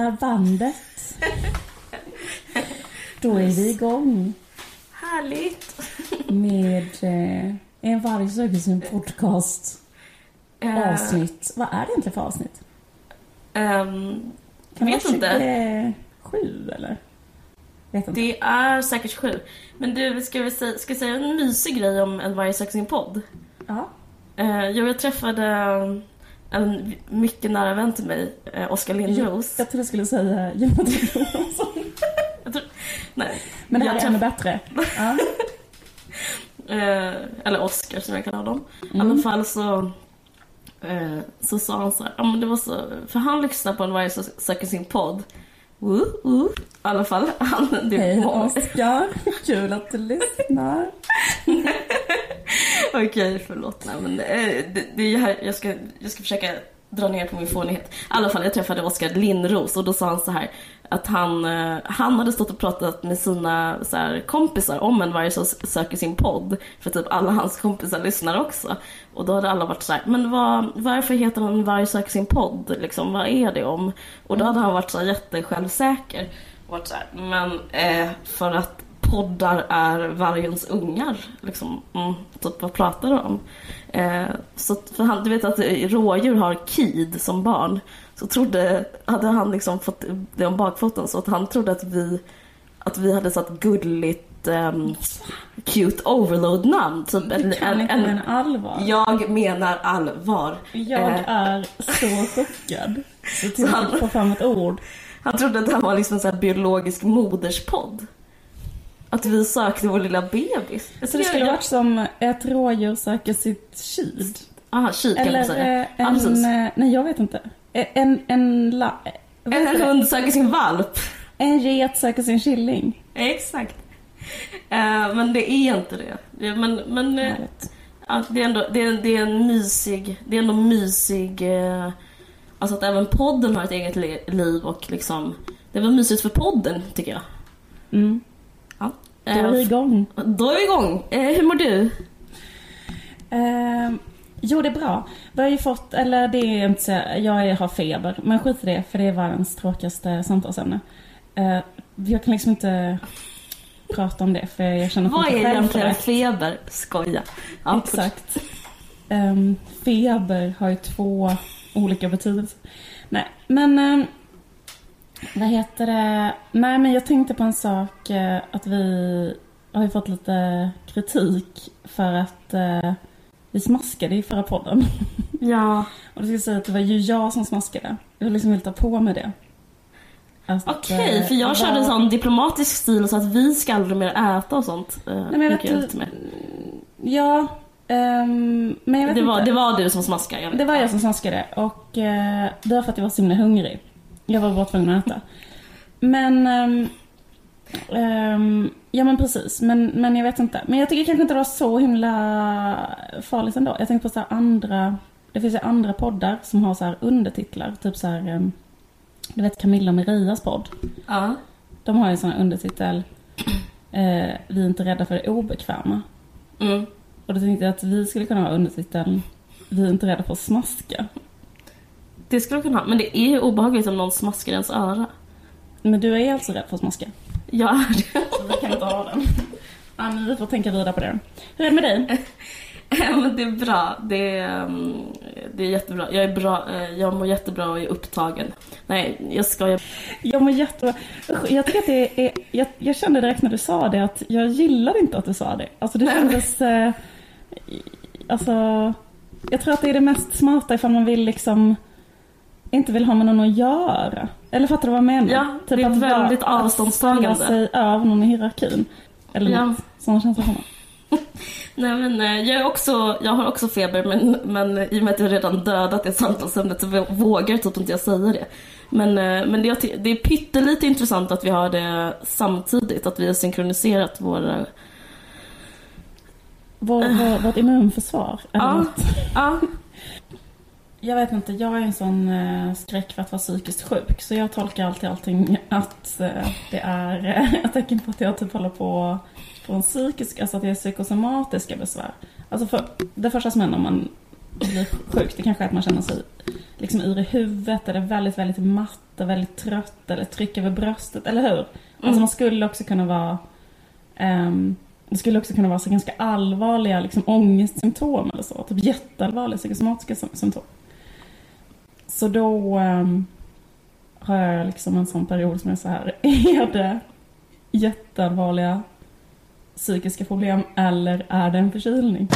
Rullar bandet. Då är vi igång Härligt! med eh, en varg söker sin podcast Eh, avsnitt. Vad är det egentligen för avsnitt? ehm, Kan vet vara inte. 27 eller? Vet inte. Det är säkert sju. Men du, ska vi säga, ska jag säga en mysig grej om en varje söker sin podd? Ja. Jo, jag träffade en mycket nära vän till mig, eh, Oskar Lindros. Jag trodde du skulle säga Jonathan Johansson. Jag tror, nej. Men det här Jag är ännu bättre. Ja. Eh, eller Oscar som jag kallar honom. I Mm. alla fall så, eh, så sa han så här, ja men det var så, för han lyssnar på en varje sö- söker sin podd. Woo, woo. I alla fall, han, Hej Oskar, kul att du lyssnar. Okej, förlåt. Nej, men eh, det, det är här, jag, ska, jag ska försöka dra ner på min fånighet. I alla fall, jag träffade Oskar Lindros och då sa han så här att han, eh, han hade stått och pratat med sina så här, kompisar om en varje som söker sin podd. För typ alla hans kompisar lyssnar också. Och då hade alla varit så här, men vad, varför heter han varje söker sin podd? Liksom, vad är det om? Och då hade han varit så här jättesjälvsäker. Och varit så här, men eh, för att poddar är vargens ungar. Liksom. Mm, typ, vad pratar du om? Eh, så för han, du vet att rådjur har kid som barn. Så trodde, hade han liksom fått det om bakfoten så att han trodde att vi, att vi hade satt gulligt um, cute overload-namn. Typ Du en, kan en, inte en, mena allvar. jag menar allvar. Jag Eh, är så chockad. Så till han- få fram ett ord. Han trodde att det här var liksom en biologisk moderspodd. Att vi sökte vår lilla bebis. Jag Så det skulle varit som ett rådjur söker sitt kid. Aha, kik kan man säga. eh, en... precis. eh, nej, jag vet inte. Eh, En... En, la, En hund söker sin valp. en get söker sin killing. Exakt. Eh, men det är inte det. det men men ja, det, är ändå, det, är, det är en mysig, det är ändå mysig, eh, alltså att även podden har ett eget liv och liksom, det väl mysigt för podden tycker jag. Mm. Då är vi Eh, igång. då är vi igång. Eh, hur mår du? Eh, jo, det är bra. Vi har ju fått, eller det är inte så, jag har feber. Men skit i det, för det är världens tråkigaste samtalsämne. Eh, jag kan liksom inte prata om det, för jag känner Vad är egentligen feber? Skoja. Ja, Exakt. Um, feber har ju två olika betydelser. Nej, men ehm, vad heter det? Nej, men jag tänkte på en sak eh, att vi har ju fått lite kritik för att eh, vi smaskade i förra podden. Ja. Och det ska säga att det var ju jag som smaskade. Jag liksom vill ta på mig det. Okej, eh, för jag körde en sån diplomatisk stil så att vi ska aldrig mer äta och sånt. Eh, Nej, men jag vet inte. med. Ja, ehm, men jag vet Det var, inte. det var du som smaskade. Det var jag som smaskade och eh, det var för att jag var så himla hungrig. Jag var bara tvungen att äta. Men... ehm, ehm, ja men precis, men, men jag vet inte. Men jag tycker kanske inte det var så himla farligt ändå. Jag tänkte på så andra... Det finns ju andra poddar som har så här undertitlar. Typ så här... ehm, Du vet Camilla och Marias podd. Ja. De har ju sån här undertitel. Eh, vi är inte rädda för det obekväma. Mm. Och då tänkte jag att vi skulle kunna ha undertiteln Vi är inte rädda för att smaska. Det skulle du kunna ha. Men det är ju obehagligt om någon smaskar ens öra. Men du är alltså rädd för att smaska? Jag är det. Så vi kan inte ha den. Ja, men vi får tänka vidare på det. Hur är det med dig? Ja, men det är bra. Det är, um, det är jättebra. Jag är bra. eh, Jag mår jättebra och är upptagen. Nej, jag skojar. Jag mår jättebra. Jag tycker att det är... Jag, jag kände direkt när du sa det att jag gillar inte att du sa det. Alltså det kändes... Eh, alltså... Jag tror att det är det mest smarta ifall man vill liksom... Inte vill ha med någon att göra. Eller fattar du vad jag menar? Typ Ja, det är att bara- väldigt avståndstagande. Att ställa sig över någon i hierarkin. Eller Ja. något. Sådana känslor har man. Nej men eh, jag, är också, jag har också feber men, men i och med att jag redan dödat det samtalsämnet så vågar typ inte jag säga det. Men, eh, men det, är- det är pyttelite intressant att vi har det samtidigt, att vi har synkroniserat våra... Vår, vår, vårt immunförsvar. Ja. Ja, Jag vet inte, jag är en sån eh, skräck för att vara psykiskt sjuk. Så jag tolkar alltid allting att eh, det är eh, ett tecken på att jag typ håller på på en psykisk, alltså att jag är psykosomatiska besvär. Alltså för, det första som händer om man blir sjuk, det kanske är att man känner sig liksom ur i huvudet, eller väldigt, väldigt matt, och väldigt trött, eller tryck över bröstet, eller hur? Alltså man skulle också kunna vara ehm, det skulle också kunna vara så ganska allvarliga liksom, ångestsymptom eller så. Typ jätteallvarliga psykosomatiska sy- symptom. Så då ehm, har jag liksom en sån period som är så här. Är det jätteallvarliga psykiska problem eller är det en förkylning?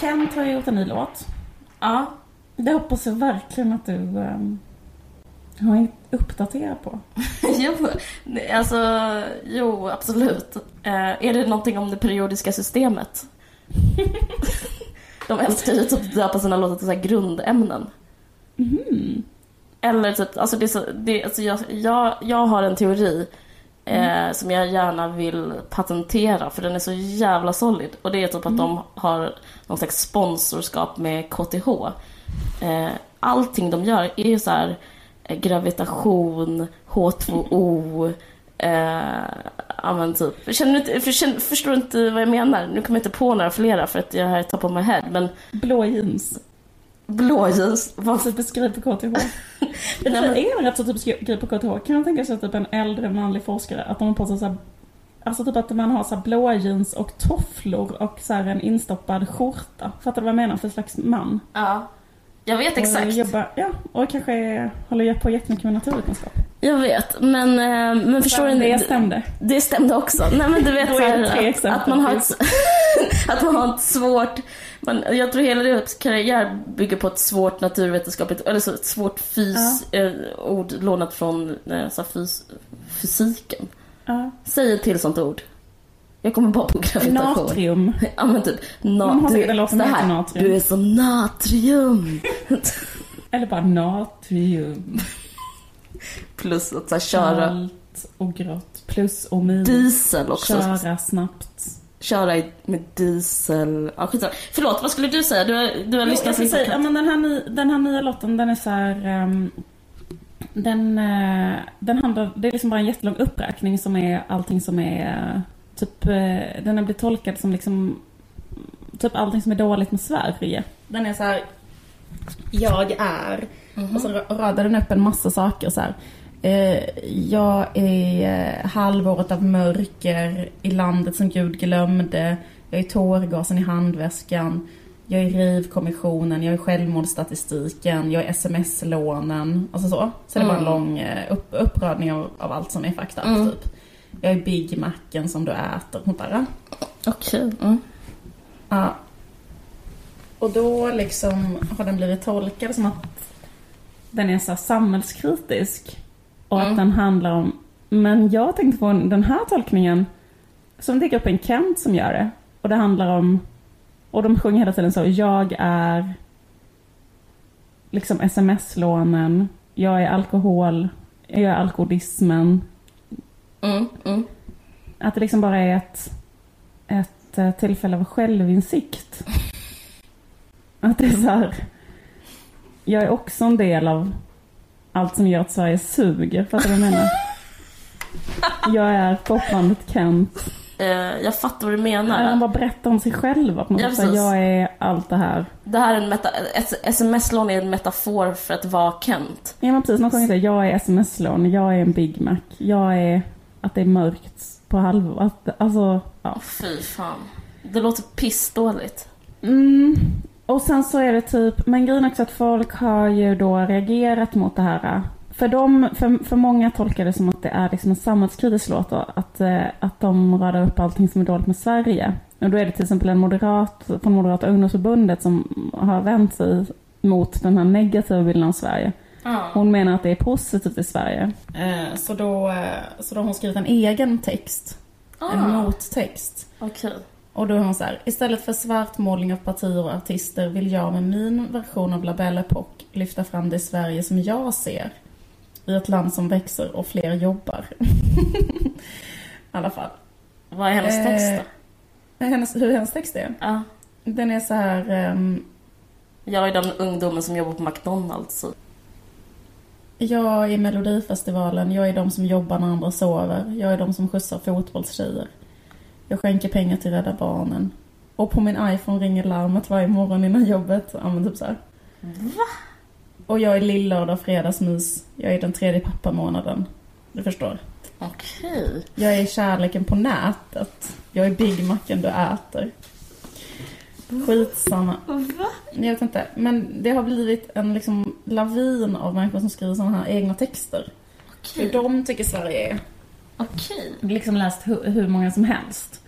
Kent har gjort en ny låt. ja. Det hoppas jag verkligen att du um, har uppdaterat på. Jo, alltså, jo absolut. Eh, är det någonting om det periodiska systemet? De älskar ju typ att döpa sina låtar till så grundämnen. Mhm. Eller typ, alltså det är så, det, alltså jag, jag, jag har en teori eh, som jag gärna vill patentera för den är så jävla solid. Och det är typ att de har någon slags sponsorskap med KTH. Eh, allting de gör är ju så här gravitation, H2O, eh, ja men typ. Känner för, känner, förstår du inte vad jag menar? Nu kommer jag inte på några flera för att jag är top of my head. Men Blå jeans. blåljus, vad Alltså beskriv på KTH. Det men- är rätt så typ beskriv på KTH. Kan man tänka sig typ en äldre manlig forskare att de har på sig så här, Alltså typ att man har så här blå jeans och tofflor och så här en instoppad skjorta. Fattar du vad jag menar för slags man? Ja, jag vet exakt. jobbar, ja, och kanske håller på jättemycket med naturvetenskap. Jag vet, men, eh, men förstår du det stämde. Det stämde också. Nej men du vet så här, att, att, man har ett, att man har ett svårt... Man, jag tror hela deras karriär bygger på ett svårt naturvetenskapligt, eller så ett svårt fys, eh, ord lånat från eh, så fys, fysiken. Ja. Säg ett till sånt ord. Jag kommer bara på gravitation. Natrium. Ja men typ, na, har du, det heter här, natrium. Du är som natrium. Eller bara natrium. Plus att så här, köra Kallt och grått. Plus och minus. diesel också. Köra snabbt. köra med diesel. Ja, skitsamma. Förlåt, vad skulle du säga? Du har, du har Jo, lyssnat lite säga, på ja, men den, här ny, den här nya låten den är så här. ehm, den, eh, den handlar, det är liksom bara en jättelång uppräkning som är allting som är eh, typ, eh, den har blivit tolkad som liksom typ allting som är dåligt med Sverige. Den är så här. Jag är. Och så ra- radar den upp en massa saker så här. Eh, jag är eh, halvåret av mörker i landet som Gud glömde. Jag är tårgasen i handväskan. Jag är rivkommissionen, jag är självmordsstatistiken, jag är sms-lånen. Alltså så. Så det är bara en Mm. lång upp, uppradning av, av allt som är fakta. Mm. Typ. Jag är Big Macen som du äter. Sånt där. Okej. Mm. Ja. Och då liksom har den blivit tolkad som att den är så samhällskritisk. Och Mm. att den handlar om... Men jag tänkte på den här tolkningen som det är gruppen Kent som gör det. Och det handlar om... Och de sjunger hela tiden så, jag är liksom sms-lånen, jag är alkohol, jag är alkoholismen. Mm. Mm. Att det liksom bara är ett, ett eh, tillfälle av självinsikt. Att det är så här. Jag är också en del av allt som gör att Sverige suger. Fattar du vad jag menar? Jag är popbandet Kent. Eh, jag fattar vad du Han menar. bara berättar om sig själv. Att man Ja, precis. jag är allt det här. Det här är en meta- sms-lån är en metafor för att vara Kent. Ja men precis, gång säger jag är sms-lån, jag är en Big Mac, jag är att det är mörkt på halvår. Att, alltså, ja. Fy fan. Det låter pissdåligt. Mm. Och sen så är det typ, men grejen också att folk har ju då reagerat mot det här. För, dem, för, för många tolkar det som att det är liksom en samhällskritisk låt och att, eh, att de radar upp allting som är dåligt med Sverige. Och då är det till exempel en moderat från Moderata ungdomsförbundet som har vänt sig mot den här negativa bilden av Sverige. Ja. Hon menar att det är positivt i Sverige. Eh, så, då, eh, så då har hon skrivit en egen text. En Ah, mottext. Okej. Och då är hon så här, istället för svartmålning av partier och artister vill jag med min version av La Belle lyfta fram det Sverige som jag ser. I ett land som växer och fler jobbar. I alla fall. Vad är hennes Eh, text då? Hennes, hur hennes text är? Ja. Den är så här... ehm, Jag är den ungdomen som jobbar på McDonalds. Jag är Melodifestivalen, jag är de som jobbar när andra sover. Jag är de som skjutsar fotbollstjejer. Jag skänker pengar till Rädda Barnen. Och på min iPhone ringer larmet varje morgon innan jobbet. Ja men typ så här. Va? Och jag är lillördag fredagsmys. Jag är den tredje pappamånaden. Du förstår. Okej. Jag är kärleken på nätet. Jag är Big Macen du äter. Skitsamma. Va? Jag vet inte. Men det har blivit en liksom lavin av människor som skriver sådana här egna texter. Hur Okej. de tycker Sverige är. Okej. liksom läst hur, hur många som helst.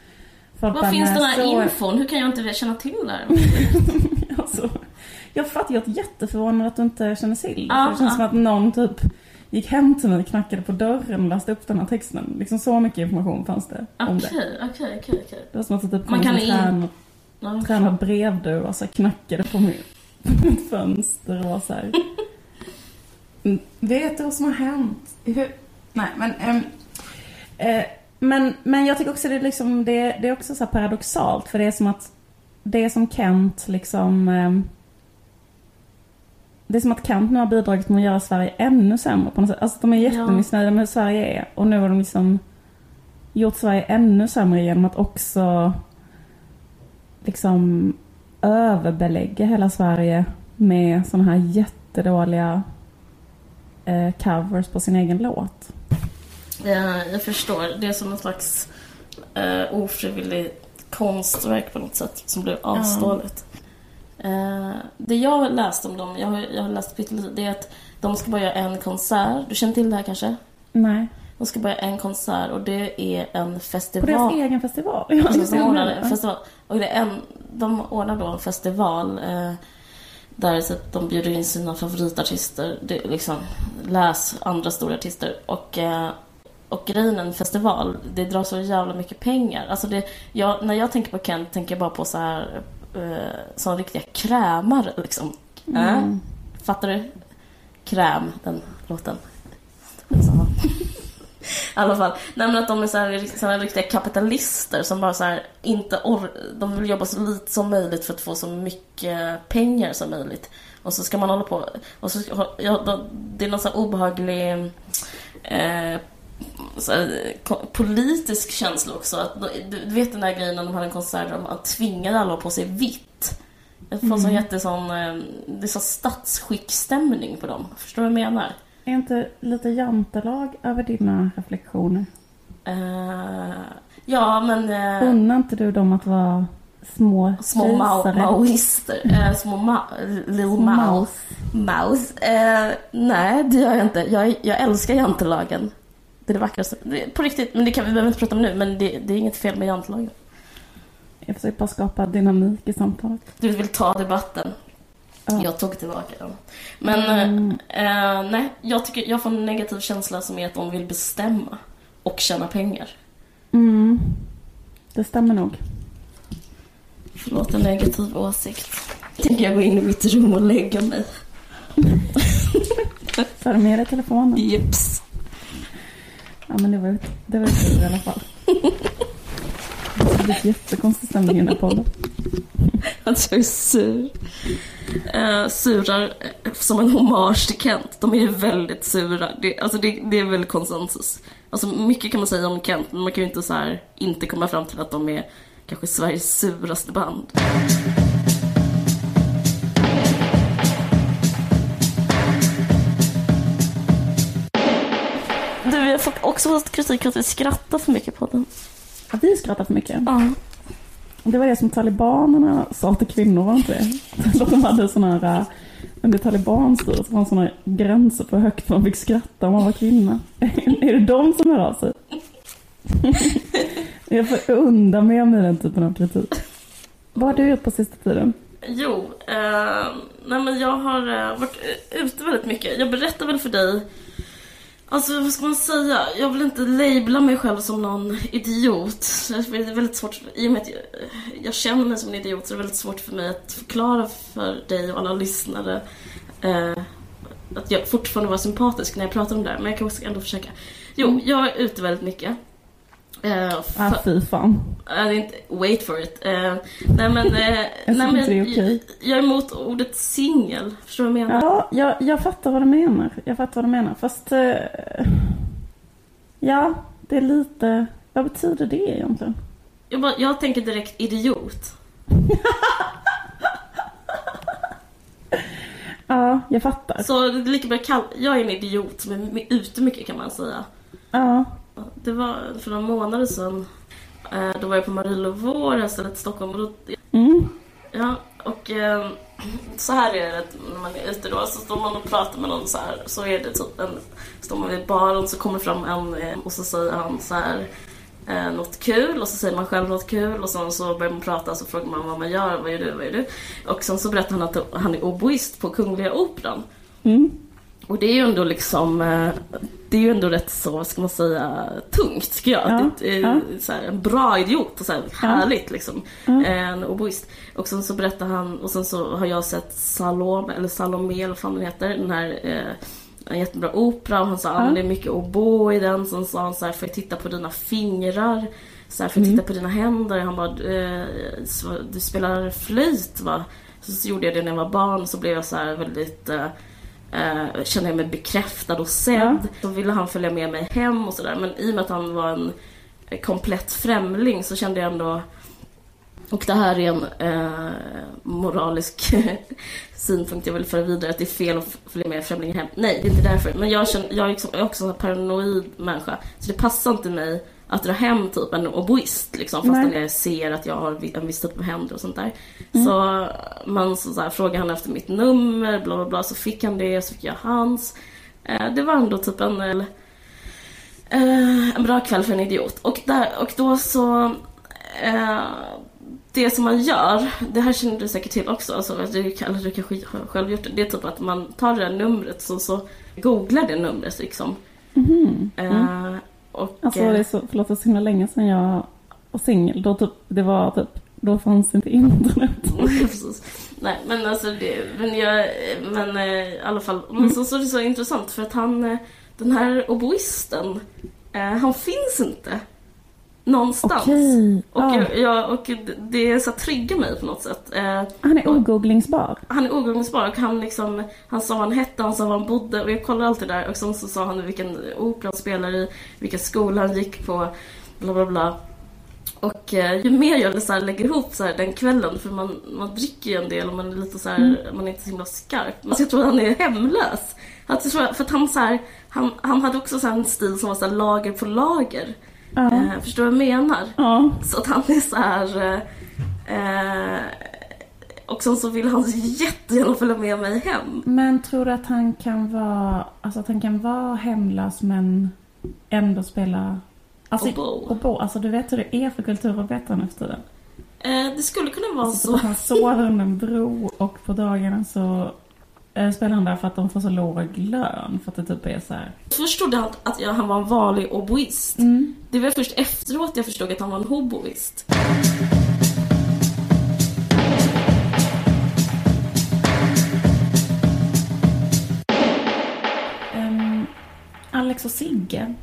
Folk bara, finns "Nej, den här så- infon? Hur kan jag inte känna till det här? alltså, Jag fattar, jag är jätteförvånad att du inte känner till det. Det känns ja. som att någon typ gick hem till mig, knackade på dörren och läste upp den här texten. Liksom så mycket information fanns det om det. Okej, okej, okej. Det var som att det typ Man kom kan en in- Ja, tränad brevdörr och så knackade på på mitt fönster och var så här. "Mm, Vet du vad som har hänt? Hur? Nej, men... ehm, eh, men, men jag tycker också det är, liksom, det, det är också så paradoxalt för det är som att det är som Kent liksom... ehm, det är som att Kent nu har bidragit med att göra Sverige ännu sämre på något sätt. Alltså de är jättemissnöjda med hur Sverige är och nu har de liksom gjort Sverige ännu sämre genom att också liksom överbelägga hela Sverige med såna här jättedåliga eh, covers på sin egen låt. Ja, jag förstår. Det är som en slags uh, ofrivillig konstverk på något sätt som blev avstålet. Eh, det jag har läst om dem, jag har, jag har läst pyttelite, det är att de ska bara göra en konsert. Du känner till det här kanske? Nej. De ska göra en konsert och det är en På festival. deras egen festival? Ja, just de ordnar en festival. Och det är en, de ordnar då en festival eh, där typ, de bjuder in sina favoritartister. Det, liksom, läs andra stora artister. Och, eh, och grejen en festival, det drar så jävla mycket pengar. Alltså det, jag, när jag tänker på Kent tänker jag bara på så här eh, som riktiga krämare liksom. Äh? Mm. Fattar du? Kräm, den låten. Skitsamma. I alla fall. Nej men att de är så här, så här riktiga kapitalister som bara så här inte or- De vill jobba så lite som möjligt för att få så mycket pengar som möjligt. Och så ska man hålla på. Och så, ja, det är någon så här obehaglig eh, så här, politisk känsla också. Att, du, vet den där grejen när de hade en konsert där de tvingade alla på sig vitt. Jag får sån jättesån, eh, det är så statsskickstämning på dem. Förstår du vad jag menar? Är inte lite jantelag över dina reflektioner? Eh, ja, men... eh, Unnar inte du dem att vara små små maoister. Eh, små ma- Mao. mouse. Mouse. Eh, nej, det gör jag inte. Jag, jag älskar jantelagen. Det är det vackraste. Det, på riktigt, men det kan vi behöver inte prata om nu, men det, det är inget fel med jantelagen. Jag försöker bara skapa dynamik i samtalet. Du vill ta debatten. Ja. Jag tog tillbaka den. Men Mm. eh, eh, nej, jag, tycker, jag får en negativ känsla som är att de vill bestämma och tjäna pengar. Mm. Det stämmer nog. Förlåt, en negativ åsikt. Tänker jag gå in i mitt rum och lägga mig. Tar du med dig telefonen? Jeps. Ja men det var det var i alla fall. Det blivit jättekonstig stämning i den här podden. Att jag är sur. Eh, surar eh, som en hommage till Kent. De är ju väldigt sura. Det, alltså det, det är väl konsensus. Alltså mycket kan man säga om Kent, men man kan ju inte så här inte komma fram till att de är kanske Sveriges suraste band. Du, vi har också fått kritik att vi skrattar för mycket på den. Att vi skrattar för mycket. Ja. Det var det som talibanerna sa till kvinnor, var inte det? Att de hade såna här, under talibanstyret så var det såna gränser för hur högt man fick skratta om man var kvinna. Är det de som hör av sig? Jag förundrar mig med den typen av kritik. Vad har du gjort på sista tiden? Jo, eh, nej men jag har eh, varit eh, ute väldigt mycket. Jag berättar väl för dig Alltså vad ska man säga? Jag vill inte labla mig själv som någon idiot. Det är väldigt svårt, i och med att jag, jag känner mig som en idiot så är det väldigt svårt för mig att förklara för dig och alla lyssnare eh, att jag fortfarande var sympatisk när jag pratar om det här. Men jag kan också ändå försöka. Jo, jag är ute väldigt mycket. Eh, Ah, fy fan. det är inte, wait for it. Eh, nej men, nej, Jag men tycker det är okej. jag, jag är emot ordet singel. Förstår du vad jag menar? Ja, jag, jag fattar vad du menar. Jag fattar vad du menar. Fast... Eh, ja, det är lite... Vad betyder det egentligen? Jag, bara, jag tänker direkt idiot. Ja, jag fattar. Så det är lika bra att kalla, jag är en idiot som är ute mycket kan man säga. Ja. Det var för några månader sedan. Eh, Då var jag på Marielövå, det här stället i Stockholm. Och då, Mm. ja, och eh, så här är det när man är ute då. Så står man och pratar med någon så här. Så är det typ en, står man vid baren så kommer fram en eh, och så säger han så här. Eh, något kul och så säger man själv något kul och sen så börjar man prata så frågar man vad man gör, vad gör du, vad gör du? Och sen så berättar han att han är oboist på Kungliga Operan. Mm. Och det är ju ändå liksom, eh, det är ju ändå rätt så, vad ska man säga, tungt tycker jag. Ja, Det ja. så här, en bra idiot och så här, härligt liksom. Ja. En oboist. Och sen så berättar han, och sen så har jag sett Salome, eller Salome eller vad fan den heter, den här eh, en jättebra opera och han sa att Ja. det är mycket oboe i den. Sen sa han så här, får jag titta på dina fingrar? Så här, får jag Mm. titta på dina händer? Han bara, eh, du spelar flöjt va? Så, så gjorde jag det när jag var barn så blev jag så här väldigt eh, eh, kände jag mig bekräftad och sedd. Ja. Så ville han följa med mig hem och sådär. Men i och med att han var en komplett främling så kände jag ändå och det här är en eh, moralisk synpunkt jag vill föra vidare, att det är fel att följa med främlingar hem. Nej, det är inte därför. Men jag, känner, jag är, liksom, jag är också en paranoid människa. Så det passar inte mig att dra hem typ en oboist liksom, fastän Nej. jag ser att jag har en viss typ av händer och sånt där. Så man så, så här, frågade han efter mitt nummer, bla bla bla, så fick han det, så fick jag hans. Eh, det var ändå typ en, eh, en bra kväll för en idiot. Och, där, och då så eh, det som man gör, det här känner du säkert till också, alltså, du, eller du kanske har själv gjort det, det är typ att man tar det här numret så, så googlar det numret liksom. Mhm. Eh, och, Alltså det är så, förlåt det så himla länge sedan jag var singel. Då typ, det var typ, då fanns inte internet. Nej men alltså det, men jag, men eh, i alla fall, men så, så är det så intressant för att han, eh, den här oboisten, eh, han finns inte någonstans. Okej. Och, Ja. jag, jag, och det- så triggar mig på något sätt. Eh, Han är ogooglingsbar. han är ogooglingsbar och han liksom, han sa vad han hette, han sa var han bodde och jag kollar alltid där och sen så sa han vilken opera han spelar i, vilken skola han gick på, bla bla bla. Och eh, ju mer jag så här, lägger ihop så här, den kvällen, för man, man dricker ju en del och man är lite så här, man är inte så himla skarp. Men jag tror att han är hemlös. Tror, för att han, så han, han hade också så en stil som var så lager på lager. Ja. Eh, förstår du vad jag menar? Ja. Så att han är så här... Eh, och sen så vill han jättegärna följa med mig hem. Men tror du att han kan vara, alltså att han kan vara hemlös men ändå spela Alltså, Oboe. oboe. Alltså du vet hur det är för kulturarbetare nu för tiden. Eh, det skulle kunna vara Alltså, så. Han sover under en bro och på dagarna så spelar han där för att de får så låg lön. För att det typ är så här. Först trodde han att jag, han var en vanlig oboist. Mm. Det var först efteråt jag förstod att han var en hoboist. Ehm, Alex och Sigge.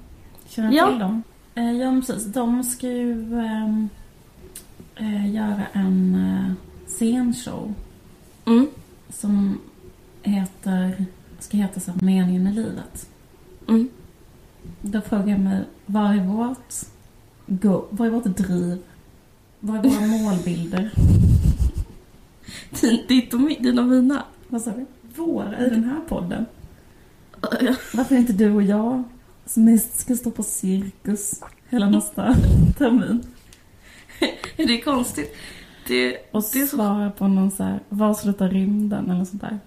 Känner du Ja. till dem? Eh, ja, precis. De ska ju eh, göra en eh, scenshow Mm. som heter, ska heta så här, Meningen med livet. Mm. Då frågar jag mig, vad är vårt, go, vad är vårt driv? Vad är våra målbilder? Ditt och mi- dina och mina. Vad sa du? Våra i den här podden? Varför inte du och jag som mest ska stå på cirkus hela nästa termin? Det är konstigt. Det, Och det är så... svara på någon så här, var slutar rymden eller sånt där.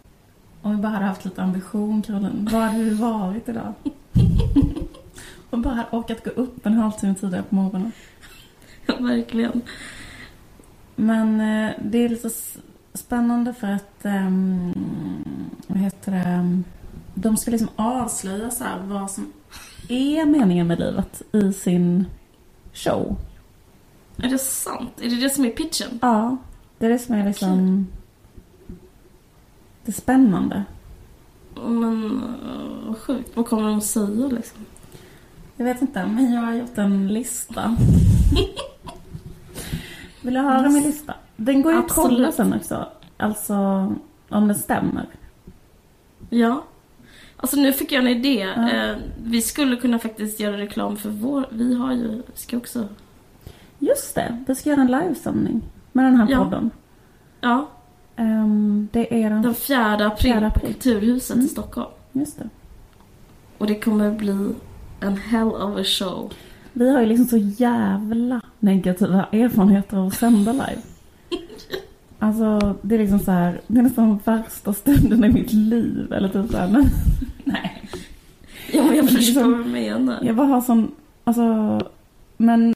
Om vi bara hade haft lite ambition Caroline, var hade du varit idag? Och bara hade orkat gå upp en halvtimme tidigare på morgonen. Verkligen. Men eh, det är lite... spännande för att, um, vad heter det, de ska liksom avslöja så här vad som är meningen med livet i sin show. Är det sant? Är det det som är pitchen? Ja, det är det som är liksom det spännande. Men uh, vad sjukt. Vad kommer de säga liksom? Jag vet inte, men jag har gjort en lista. Vill du höra min lista? Den går ju att kolla sen också. Alltså, om det stämmer. Ja. Alltså nu fick jag en idé. Ja. Eh, vi skulle kunna faktiskt göra reklam för vår... Vi har ju... Vi ska också... Just det, vi ska göra en livesändning med den här Ja. podden. Ja. Ehm, det är den... Den 4 april, 4 på april. Kulturhuset Mm. i Stockholm. Just det. Och det kommer bli en hell of a show. Vi har ju liksom så jävla negativa erfarenheter av att sända live. Alltså, det är liksom så här, det är nästan värsta stunderna i mitt liv. Eller typ så här, men, nej. Ja, jag Men förstår liksom- vad du menar. Jag bara har sån, alltså, men,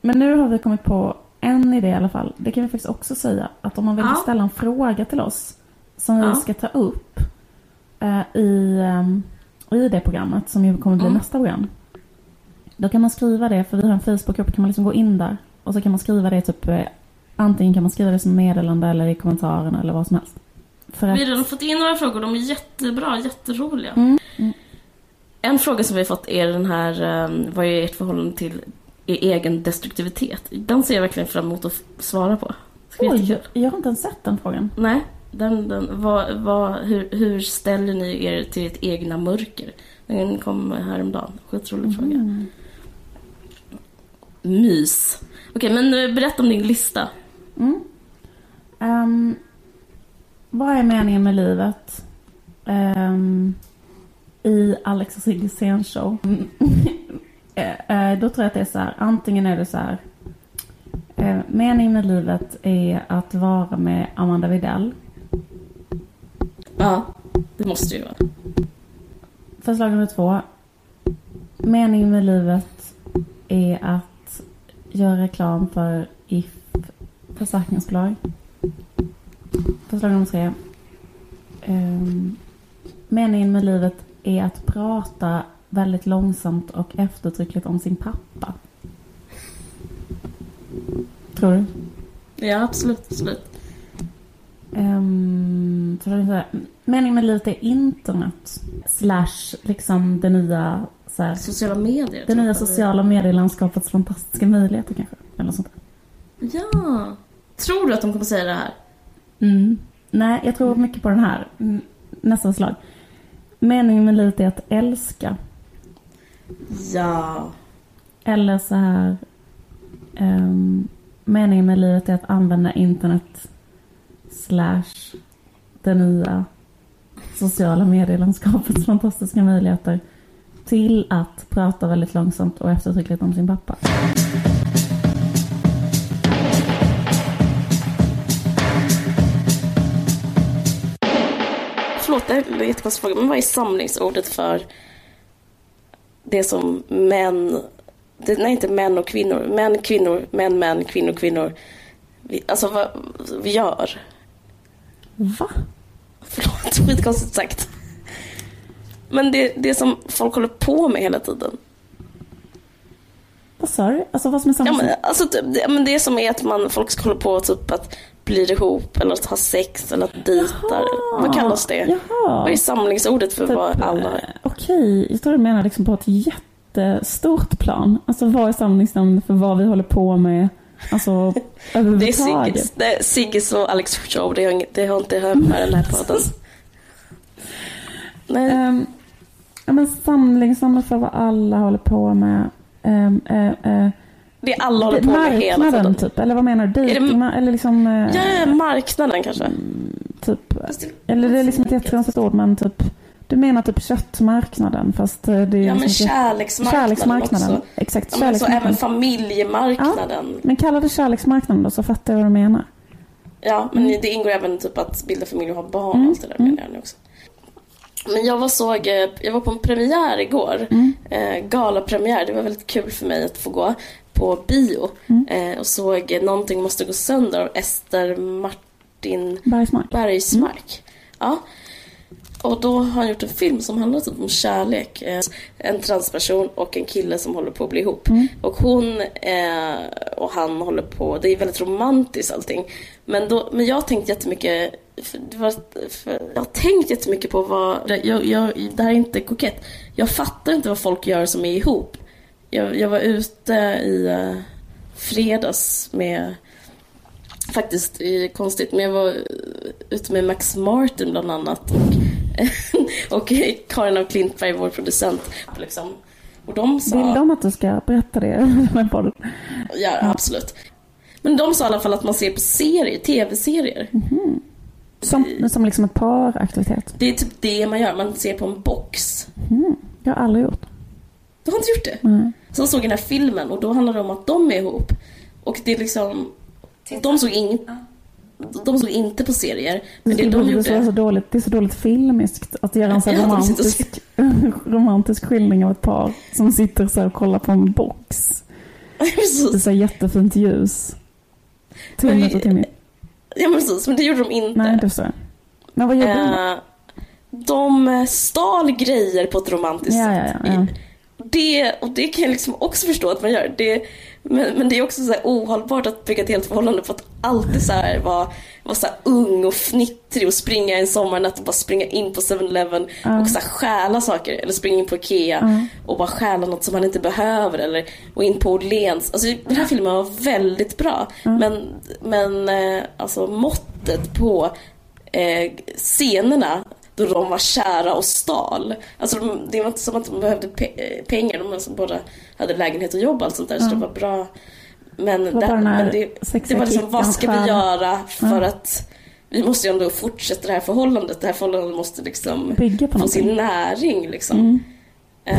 men nu har vi kommit på en idé i alla fall. Det kan vi faktiskt också säga. Att om man vill Ja. ställa en fråga till oss som vi Ja. ska ta upp eh, i, ehm, i det programmet som ju kommer bli Mm. nästa program. Då kan man skriva det, för vi har en Facebookgrupp, kan man liksom gå in där. Och så kan man skriva det typ, eh, antingen kan man skriva det som meddelande eller i kommentarerna eller vad som helst. För Vi att, har redan fått in några frågor. De är jättebra, jätteroliga. mm, mm, En fråga som vi har fått är den här, um, vad är ert förhållande till er egen destruktivitet? Den ser jag verkligen fram emot att svara på. Oj, jag har inte ens sett den frågan. Nej, den, den, vad, vad, hur, hur ställer ni er till ert egna mörker? Den kom häromdagen. Skitrolig fråga. Mm. Mys. Okej, men eh, berätta om din lista. Mm. Ehm, vad är meningen med livet? Ehm, I Alex och Sigges scenshow. Eh, eh, Då tror jag att det är så här. Antingen är det så här. eh, meningen med livet är att vara med Amanda Videll. Ja, det måste ju vara. Förslag nummer två. Meningen med livet är att göra reklam för If försäkringsbolag. Förslag nummer tre. Ehm, meningen med livet är att prata väldigt långsamt och eftertryckligt om sin pappa. Tror du? Ja, absolut, absolut. Um, meningen med livet är internet. Slash liksom det nya, så här, Sociala medier. det nya jag. sociala medielandskapets fantastiska möjligheter kanske. Eller sånt. Ja. Tror du att de kommer säga det här? Mm. Nej, jag tror mycket på den här. Nästa slag. Meningen med livet är att älska. Ja. Eller så här. ehm, meningen med livet är att använda internet slash det nya sociala medielandskapets fantastiska möjligheter till att prata väldigt långsamt och eftertryckligt om sin pappa. Förlåt, det är en jättekonstig fråga, men vad är samlingsordet för det som män... Det, nej, inte män och kvinnor. Män, kvinnor, män, män, kvinnor, kvinnor. Vi, alltså vad vi gör. Va? Förlåt, skitkonstigt sagt. Men det, det som folk håller på med hela tiden. Vad sa du? Alltså vad som är samma Ja, men, alltså, typ, det, men det som är att man, folk hålla på typ att bli ihop eller att ha sex eller att dejta. Vad kallas det? Jaha. Vad är samlingsordet för Typ, vad alla... eh, Okej, jag tror du menar liksom på ett jättestort plan. Alltså vad är samlingsnamn för vad vi håller på med? Alltså Det är överhuvudtaget. Sigges, det är Sigges och Alex show. Det har, det har inte hört med den här podden. Nej, Um, ja, men samlingsnamn för vad alla håller på med. Um, uh, uh, det är alla håller på med hela marknaden tiden. typ, eller vad menar du? det- Dejting, eller liksom uh, Ja, marknaden kanske. typ, Fast det- eller det är liksom ett jättekonstigt ord men typ du menar typ köttmarknaden fast eh, det är Ja, men liksom kärleksmarknaden, kärleksmarknaden. också. Exakt, Ja, men så även kärleksmarknaden. familjemarknaden. Men kalla det kärleksmarknaden då så fattar jag vad du menar. Ja, men det ingår även typ att bilda familj och ha barn Mm, och allt det där mm. menar jag nu också. Men jag var, såg, eh, jag var på en premiär igår. Mm. Eh, galapremiär. Det var väldigt kul för mig att få gå på bio. Mm. Eh, och såg Någonting måste gå sönder av Ester Martin Bergsmark. Bergsmark. Ja. Och då har han gjort en film som handlar typ om kärlek. Eh, En transperson och en kille som håller på att bli ihop. Och hon eh, och han håller på, det är väldigt romantiskt allting. Men, då, men jag har tänkt jättemycket, för var, för, jag har tänkt jättemycket på vad, jag, jag, det här är inte kokett. Jag fattar inte vad folk gör som är ihop. Jag, jag var ute i eh, fredags med faktiskt konstigt, men jag var ute med Max Martin bland annat och, och Karin af Klintberg, vår producent. Liksom. Och de sa... Vill de att du ska berätta det? Ja, absolut. Men de sa i alla fall att man ser på serier, tv-serier. Som, som liksom ett paraktivitet. Det är typ det man gör, man ser på en box. Mm. Jag har aldrig gjort. Du har inte gjort det? Nej. Sen såg jag den här filmen och då handlar det om att de är ihop. Och det är liksom... De såg, ing, de såg inte på serier. Men det det, de det, är så, gjorde... så dåligt, det är så dåligt filmiskt att göra en så de romantisk, romantisk skildring av ett par som sitter så här och kollar på en box. Det är så jättefint ljus. Vi- och Timmy. Ja men precis, men det gjorde de inte. Nej, det jag. Men vad gjorde de då? Eh, de stal grejer på ett romantiskt Ja, ja, sätt. ja, ja. Det, och det kan jag liksom också förstå att man gör. Det, men, men det är också så ohållbart att bygga ett helt förhållande på att alltid så här vara, vara så ung och fnittrig och springa en sommarnatt och bara springa in på 7-Eleven och så här stjäla saker. Eller springa in på Ikea och bara stjäla något som man inte behöver. Eller och in på Åhléns. Alltså, den här filmen var väldigt bra. Men, men eh, alltså måttet på eh, scenerna då de var kära och stal. Alltså de, det var inte som att de behövde pe- eh, pengar, de alltså båda hade lägenhet och jobb och allt sånt där så det var bra. Men, var det, den här men det, det var liksom, vad ska vi göra för att vi måste ju ändå fortsätta det här förhållandet. Det här förhållandet måste liksom få sin näring liksom. Mm. Eh,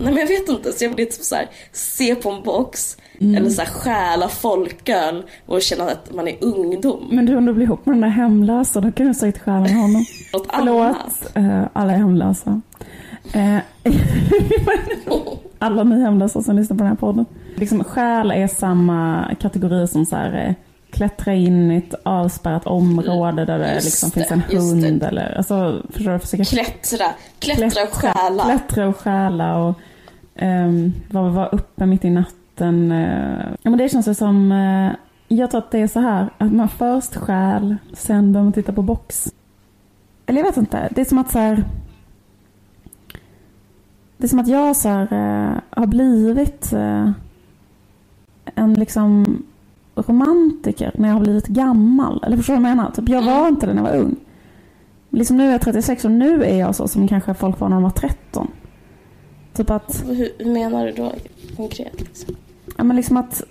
nej men jag vet inte, så jag vill typ så här, se på en box Mm. eller så här, stjäla folköl och känna att man är ungdom. Men du, om du blir ihop med den där hemlösa, då kan du säkert stjäla honom. Något annat. Förlåt, eh, alla hemlösa. Eh, alla ni hemlösa som lyssnar på den här podden. Liksom, stjäl är samma kategori som så här, klättra in i ett avspärrat område där det liksom det, finns en hund det. eller, alltså, förstår du? Försöka Klättra, klättra och stjäla. Klättra och stjäla och um, vara vara uppe mitt i natten. eh. ja, men det känns ju som, eh, jag tror att det är så här att man först stjäl, sen börjar man titta på box. Eller jag vet inte, det är som att så här, det är som att jag så här, eh, har blivit en liksom romantiker när jag har blivit gammal. Eller förstår du vad jag menar? Typ, jag var inte det när jag var ung. Liksom nu är jag 36 och nu är jag så som kanske folk var när de var 13. Typ att, Hur, menar du då konkret? Liksom? ja men liksom att,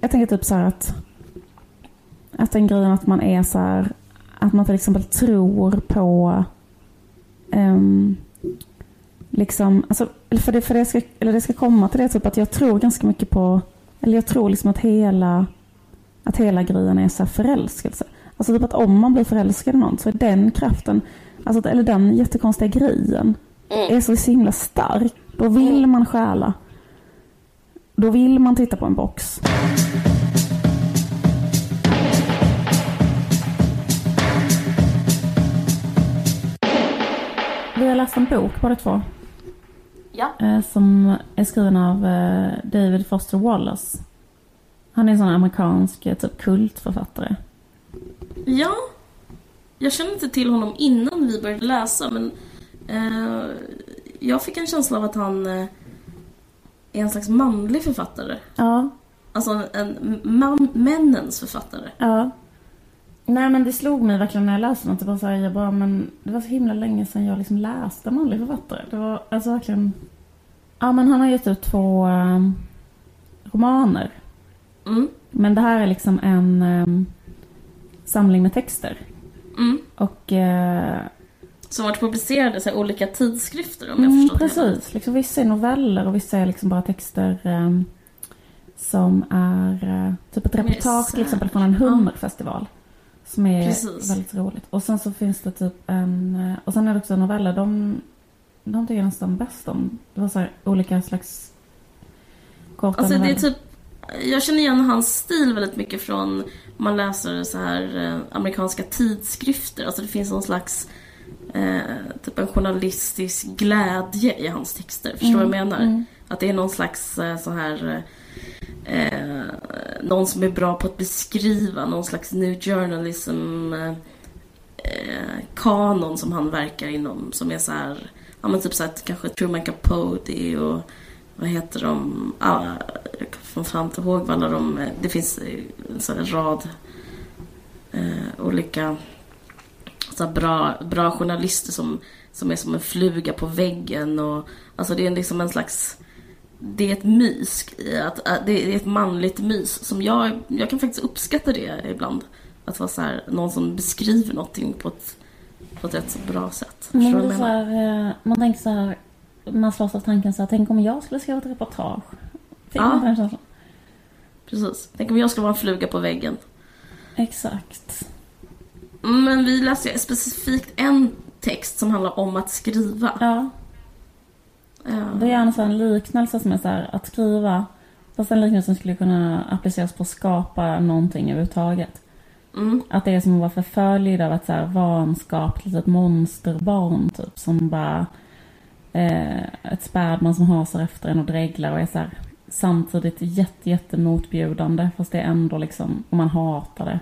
jag tänker typ så att, att den grejen att man är så här, att man till exempel tror på, ehm, liksom, alltså, för det, för det ska, eller det ska komma till det typ att jag tror ganska mycket på, eller jag tror liksom att hela, att hela grejen är så förälskelse. Alltså typ att om man blir förälskad i någon så är den kraften, alltså, eller den jättekonstiga grejen, Mm. är så himla stark. Då vill man stjäla. Då vill man titta på en box. Vi har läst en bok båda två. Ja. eh, Som är skriven av eh, David Foster Wallace. Han är en sån amerikansk eh, typ kultförfattare. Ja. Jag kände inte till honom innan vi började läsa men eh, jag fick en känsla av att han eh, är en slags manlig författare. Ja, Alltså en man, männens författare. Ja. Nej men det slog mig verkligen när jag läste något. Det var, så här, jag bara, men det var så himla länge sedan jag liksom läste manlig författare. Det var alltså verkligen... Ja men han har gett ut två um, romaner. Mm. Men det här är liksom en um, samling med texter. Mm. Och... eh, Som varit publicerade i olika tidskrifter om jag mm, förstått det hela. precis. Liksom, vissa är noveller och vissa är liksom bara texter um, som är uh, typ ett reportage till exempel från en hummerfestival. Som är Precis. väldigt roligt. Och sen så finns det typ en... eh, Och sen är det också noveller. De, de tycker jag nästan bäst om. Det var så här olika slags korta Alltså det är noveller. typ jag känner igen hans stil väldigt mycket från man läser så här eh, amerikanska tidskrifter. Alltså det finns någon slags eh, typ en journalistisk glädje i hans texter. Förstår du vad jag menar? Mm. Att det är någon slags eh, så här eh, någon som är bra på att beskriva någon slags new journalism eh, kanon som han verkar inom som är så här ja men typ så här kanske Truman Capote och vad heter de? Ah, jag kommer fan inte ihåg vad alla de... Eh, det finns eh, en sån här rad eh, olika så här bra, bra journalister som, som är som en fluga på väggen. Och, alltså det är liksom en slags... Det är ett mys. Att, att, det är ett manligt mys. Som jag, jag kan faktiskt uppskatta det ibland. Att vara så här, någon som beskriver någonting på ett, på ett rätt så bra sätt. Blir jag så här, eh, man tänker så här, man slås av tanken så här, tänk om jag skulle skriva ett reportage. Fick Ja. man den? Precis. Tänk om jag skulle vara en fluga på väggen. Exakt. Men vi läste specifikt en text som handlar om att skriva. Ja, det är en sån liknelse som är så här, att skriva. Fast den liknelsen skulle kunna appliceras på att skapa någonting överhuvudtaget. Mm, Att det är som att vara förföljd av ett så här vanskapligt litet monsterbarn typ. Som bara... Eh, ett spädbarn som hasar efter en och dreglar och är så här, samtidigt jätte, jätte motbjudande. Fast det är ändå liksom, och man hatar det.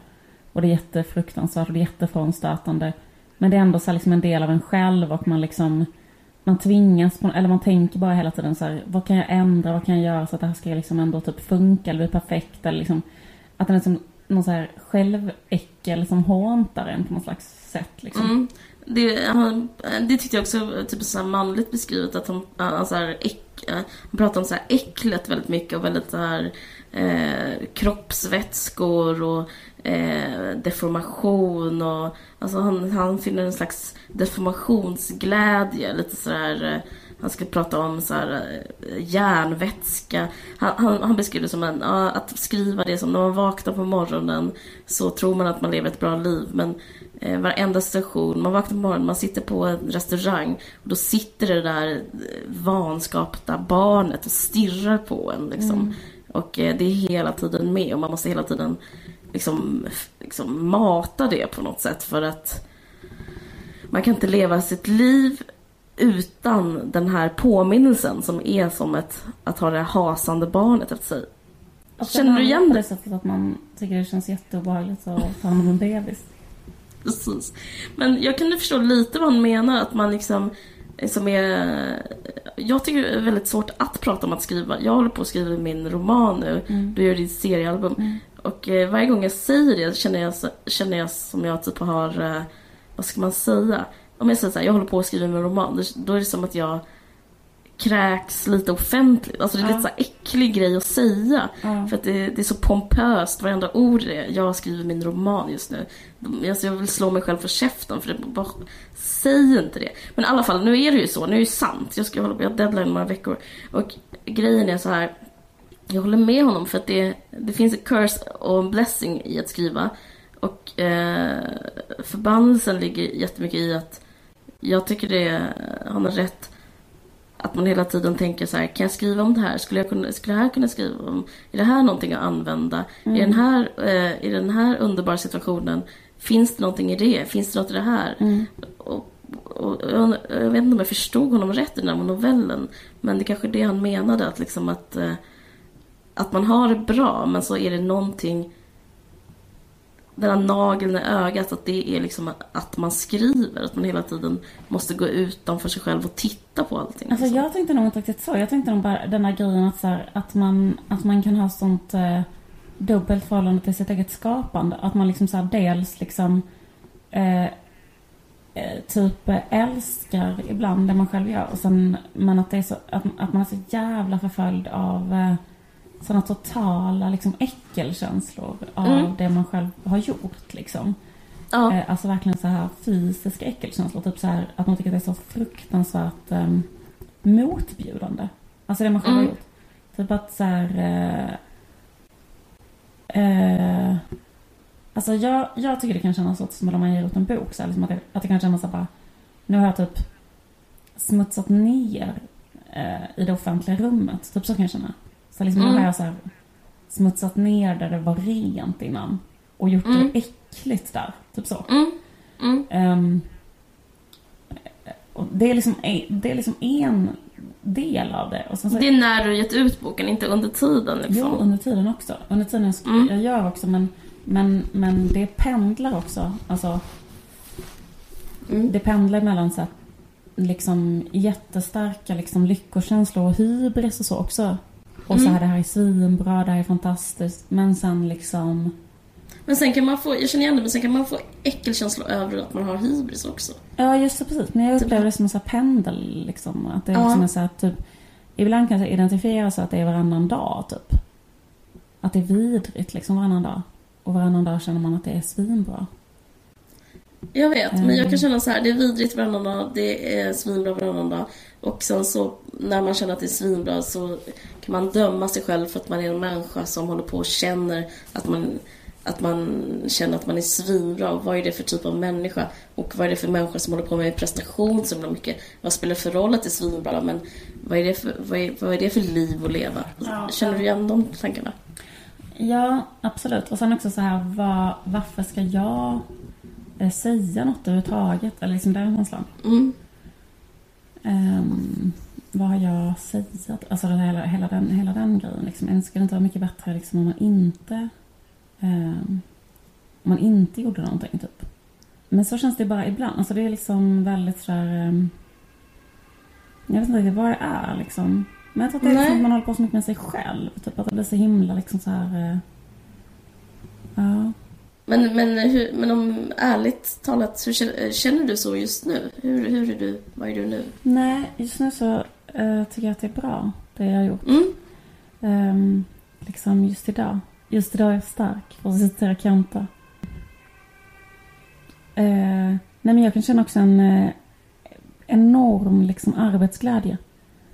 Och det är jättefruktansvärt och det är jättefrånstötande. Men det är ändå så här liksom en del av en själv och man liksom... Man tvingas på, eller man tänker bara hela tiden så här, vad kan jag ändra, vad kan jag göra så att det här ska liksom ändå typ funka eller bli perfekt eller liksom... Att det är som någon så här själväckel som håntar en på något slags sätt liksom. mm. Det, han, det tyckte jag också var typ så här manligt beskrivet. Att han, han, så här, äck, han pratar om så här äcklet väldigt mycket och väldigt så här eh, kroppsvätskor och eh, deformation och alltså han, han finner en slags deformationsglädje. Lite sådär eh, han ska prata om så här, eh, järnvätska. Han, han, han beskriver det som en, ja, att skriva det som när man vaknar på morgonen så tror man att man lever ett bra liv. Men eh, varenda station, man vaknar på morgonen, man sitter på en restaurang och då sitter det där eh, vanskapta barnet och stirrar på en. Liksom. Och eh, det är hela tiden med och man måste hela tiden liksom, liksom mata det på något sätt för att man kan inte leva sitt liv utan den här påminnelsen som är som ett, att ha det hasande barnet efter sig. Och Känner du igen det? sättet att man tycker det känns jätteobehagligt att ta hand om en bebis. Precis. Men jag kunde förstå lite vad han menar, att man liksom som är... Jag tycker det är väldigt svårt att prata om att skriva. Jag håller på att skriva min roman nu. Mm. Du gör ditt seriealbum. Och eh, varje gång jag säger det känner jag, känner jag som jag typ har... Eh, vad ska man säga? Om jag säger så här, jag håller på att skriva min roman. Då är det som att jag kräks lite offentligt. Alltså det är Ja. lite så äcklig grej att säga. Ja. För att det, det är så pompöst, varenda ord är. Jag skriver min roman just nu. Alltså jag vill slå mig själv för käften för det bara, säg inte det. Men i alla fall, nu är det ju så, nu är det ju sant. Jag ska hålla på, jag har deadline några veckor. Och grejen är så här. Jag håller med honom för att det, det finns en curse och en blessing i att skriva. Och eh, förbannelsen ligger jättemycket i att jag tycker det, han har rätt att man hela tiden tänker så här, kan jag skriva om det här? Skulle jag kunna, skulle det här kunna skriva om? Är det här någonting att använda? I, den här, eh, I den här underbara situationen, finns det någonting i det? Finns det något i det här? Mm. Och, och, jag, jag vet inte om jag förstod honom rätt i den här novellen, men det kanske är det han menade, att liksom att, eh, att man har det bra, men så är det någonting den här nageln i ögat, att det är liksom att man skriver, att man hela tiden måste gå utanför sig själv och titta på allting. Alltså liksom. jag tänkte nog inte riktigt så. Jag tänkte nog bara den här grejen att, så här, att, man, att man kan ha sånt eh, dubbelt förhållande till sitt eget skapande. Att man liksom så här, dels liksom eh, eh, typ älskar ibland det man själv gör. Och sen, men att, det är så, att, att man är så jävla förföljd av eh, sådana totala liksom, äckelkänslor av Mm. det man själv har gjort. Liksom. Ja. Eh, alltså verkligen så här fysiska äckelkänslor. Typ så här att man tycker att det är så fruktansvärt um, motbjudande. Alltså det man själv har Mm. gjort. Typ att så här... Eh, eh, alltså jag, jag tycker det kan kännas så som om man ger ut en bok. Så här, liksom att, det, att det kan kännas så bara... Nu har jag typ smutsat ner eh, i det offentliga rummet. Typ så kan jag känna. Så liksom Mm. nu har jag så här smutsat ner där det var rent innan och gjort Mm. det äckligt där. Typ så. Mm. Och det, är liksom, det är liksom en del av det. Och så, Det är när du gett ut boken, inte under tiden liksom. Jo, under tiden också. Under tiden jag, sk- Mm. jag gör också, men, men, men det pendlar också. Alltså, Mm. det pendlar mellan så här, liksom jättestarka liksom, lyckokänslor och hybris och så också. Och så Mm. här, det här är svinbra, det här är fantastiskt. Men sen liksom... Men sen kan man få, jag känner igen det, men sen kan man få äckelkänslor över att man har hybris också. Ja, just det, precis. Men jag Typ- upplever det som en sån här pendel. Liksom, att det är Ja. liksom en så här, typ, ibland kan jag identifiera så att det är varannan dag, typ. Att det är vidrigt liksom varannan dag. Och varannan dag känner man att det är svinbra. Jag vet, men jag kan känna så här, det är vidrigt varannan dag, det är svinbra varannan dag. Och sen så, när man känner att det är svinbra så kan man döma sig själv för att man är en människa som håller på och känner att man, att man känner att man är svinbra. Vad är det för typ av människa? Och vad är det för människa som håller på med prestation så himla mycket? Vad spelar för roll att det är svinbra? Men vad är det för, vad är, vad är det för liv att leva? Känner du igen de tankarna? Ja, absolut. Och sen också så här, vad, varför ska jag eh, säga något överhuvudtaget? Eller liksom den känslan. Mm. Um, vad har jag säga? Alltså den, hela, hela, den, hela den grejen. Liksom. Skulle det inte vara mycket bättre liksom, om man inte ehm, om man inte gjorde någonting, typ. Men så känns det bara ibland. Alltså det är liksom väldigt sådär... ehm, jag vet inte riktigt vad det är liksom. Men jag tror att det är liksom att man håller på så mycket med sig själv. Typ att det blir så himla liksom så här... ja. Men, men, hur, men om ärligt talat, hur känner, känner du så just nu? Hur, hur är du? Vad är du nu? Nej, just nu så eh, tycker jag att det är bra, det jag har gjort. Mm. Ehm, liksom just idag. Just idag är jag stark, för att citera Kanta. Eh, nej men jag kan känna också en eh, enorm liksom arbetsglädje.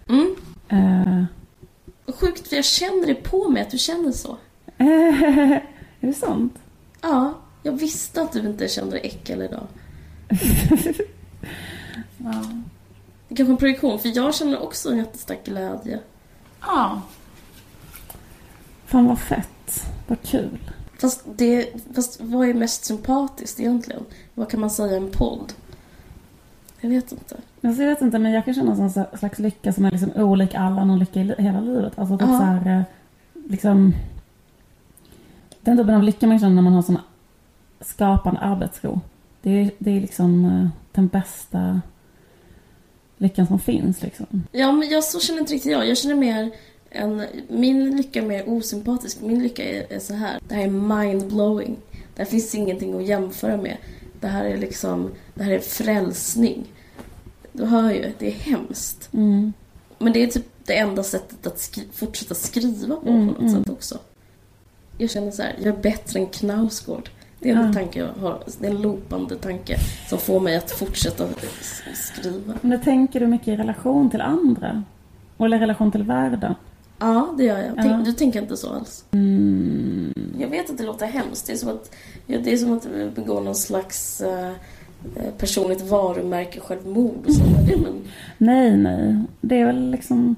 Mm. Eh, Sjukt, för jag känner det på mig att du känner så. är det sant? Ja, jag visste att du inte kände dig äckel idag. Ja. Det kanske är en projektion, för jag känner också en jättestark glädje. ja. Fan vad fett. Vad kul. Fast, det, fast vad är mest sympatiskt egentligen? Vad kan man säga i en podd? Jag vet inte. Jag vet inte, men jag kan känna en slags lycka som är liksom olik all annan lycka i hela livet. Alltså typ Ja. så här, eh, liksom... Den typen av lycka man känner när man har sån skapande arbetsro. Det är, det är liksom eh, den bästa lyckan som finns liksom. Ja, men jag, så känner inte riktigt jag. Jag känner mer en... Min lycka är mer osympatisk. Min lycka är, är så här. Det här är mind-blowing. Det här finns ingenting att jämföra med. Det här är liksom... Det här är frälsning. Du hör ju, det är hemskt. Mm. Men det är typ det enda sättet att skri- fortsätta skriva på Mm, på något mm. sätt också. Jag känner så här, jag är bättre än Knausgård. Det är en Ja. tanke jag har, det är en loopande tanke som får mig att fortsätta skriva. Men tänker du mycket i relation till andra? Eller i relation till världen? Ja, det gör jag. Tänk, Ja. Du tänker inte så alls? Mm. Jag vet att det låter hemskt. Det är som att, ja, det är som att begå någon slags eh, eh, personligt varumärke självmord och sånt där. Men, Nej, nej. Det är väl liksom...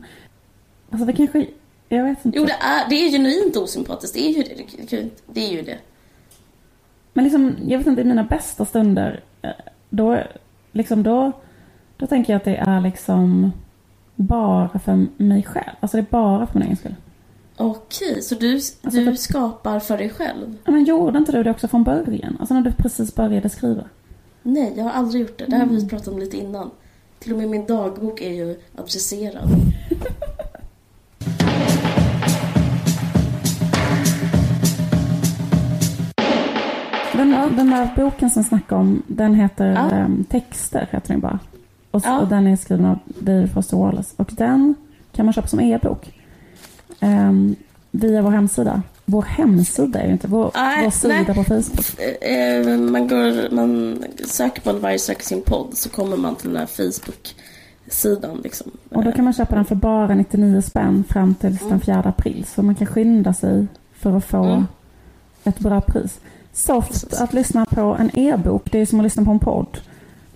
Alltså det kanske... Jag vet inte. jo, det är, det är genuint osympatiskt. Det är ju det. Det, det är ju det. Men liksom, jag vet inte, i mina bästa stunder, eh, då, liksom då, då tänker jag att det är liksom bara för mig själv. Alltså det är bara för min egen skull. Okej, så du, Alltså, du för- skapar för dig själv? Men gjorde inte du det också från början? Alltså när du precis började skriva? Nej, jag har aldrig gjort det. Det här har Mm. vi pratat om lite innan. Till och med min dagbok är ju adresserad. Den, den där boken som snackade om, den heter Ja. ehm, Texter, heter den bara. Och, Ja. och den är skriven av David Foster Wallace. Och den kan man köpa som e-bok. Ehm, via vår hemsida. Vår hemsida är ju inte, vår, Nej, vår sida nej. på Facebook. Eh, eh, man, går, man söker på varje söker sin podd så kommer man till den här Facebook-sidan. Liksom. Och då kan man köpa den för bara 99 spänn fram till den 4 april. Så man kan skynda sig för att få Mm. ett bra pris. Soft Precis. att lyssna på en e-bok, det är som att lyssna på en podd.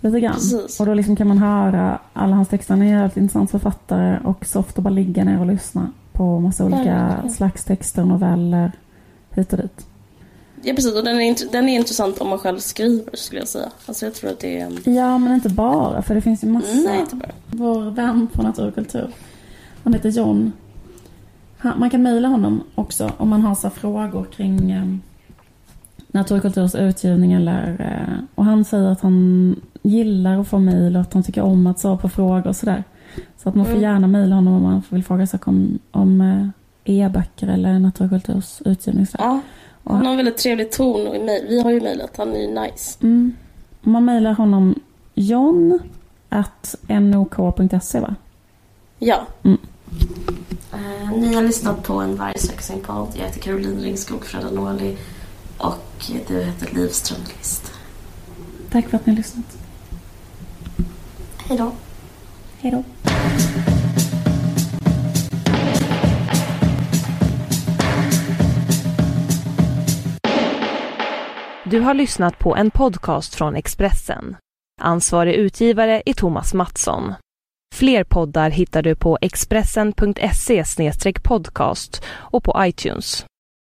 Lite grann. Precis. Och då liksom kan man höra alla hans texter. Han är en jävligt intressant författare och soft att bara ligga ner och lyssna på massa olika Verkligen. slags texter, noveller, hit och dit. Ja precis, och den är, den är intressant om man själv skriver skulle jag säga. Alltså jag tror att det är... Ja, men inte bara, för det finns ju massa. Nej, inte bara. Vår vän på Natur och kultur, han heter John. Han, man kan mejla honom också om man har så frågor kring eh, Natur och kulturs utgivning eller... Eh, och han säger att han gillar att få mejl och att han tycker om att svara på frågor och sådär. Så att man får Mm. gärna mejla honom om man vill fråga saker om, om eh, e-böcker eller Natur och kulturs utgivning. och sådär. Ja, han har en väldigt trevlig ton och. Vi har ju mejlat, han är ju nice. Mm. Man mejlar honom john at nok.se va? Ja. Mm. Eh, ni har lyssnat på en vargsexing-podd. Jag heter Caroline Ringskog Fredanoli och du heter Liv Strömqvist. Tack för att ni har lyssnat. Hej då. Hej då. Du har lyssnat på en podcast från Expressen. Ansvarig utgivare är Thomas Mattsson. Fler poddar hittar du på expressen.se podcast och på iTunes.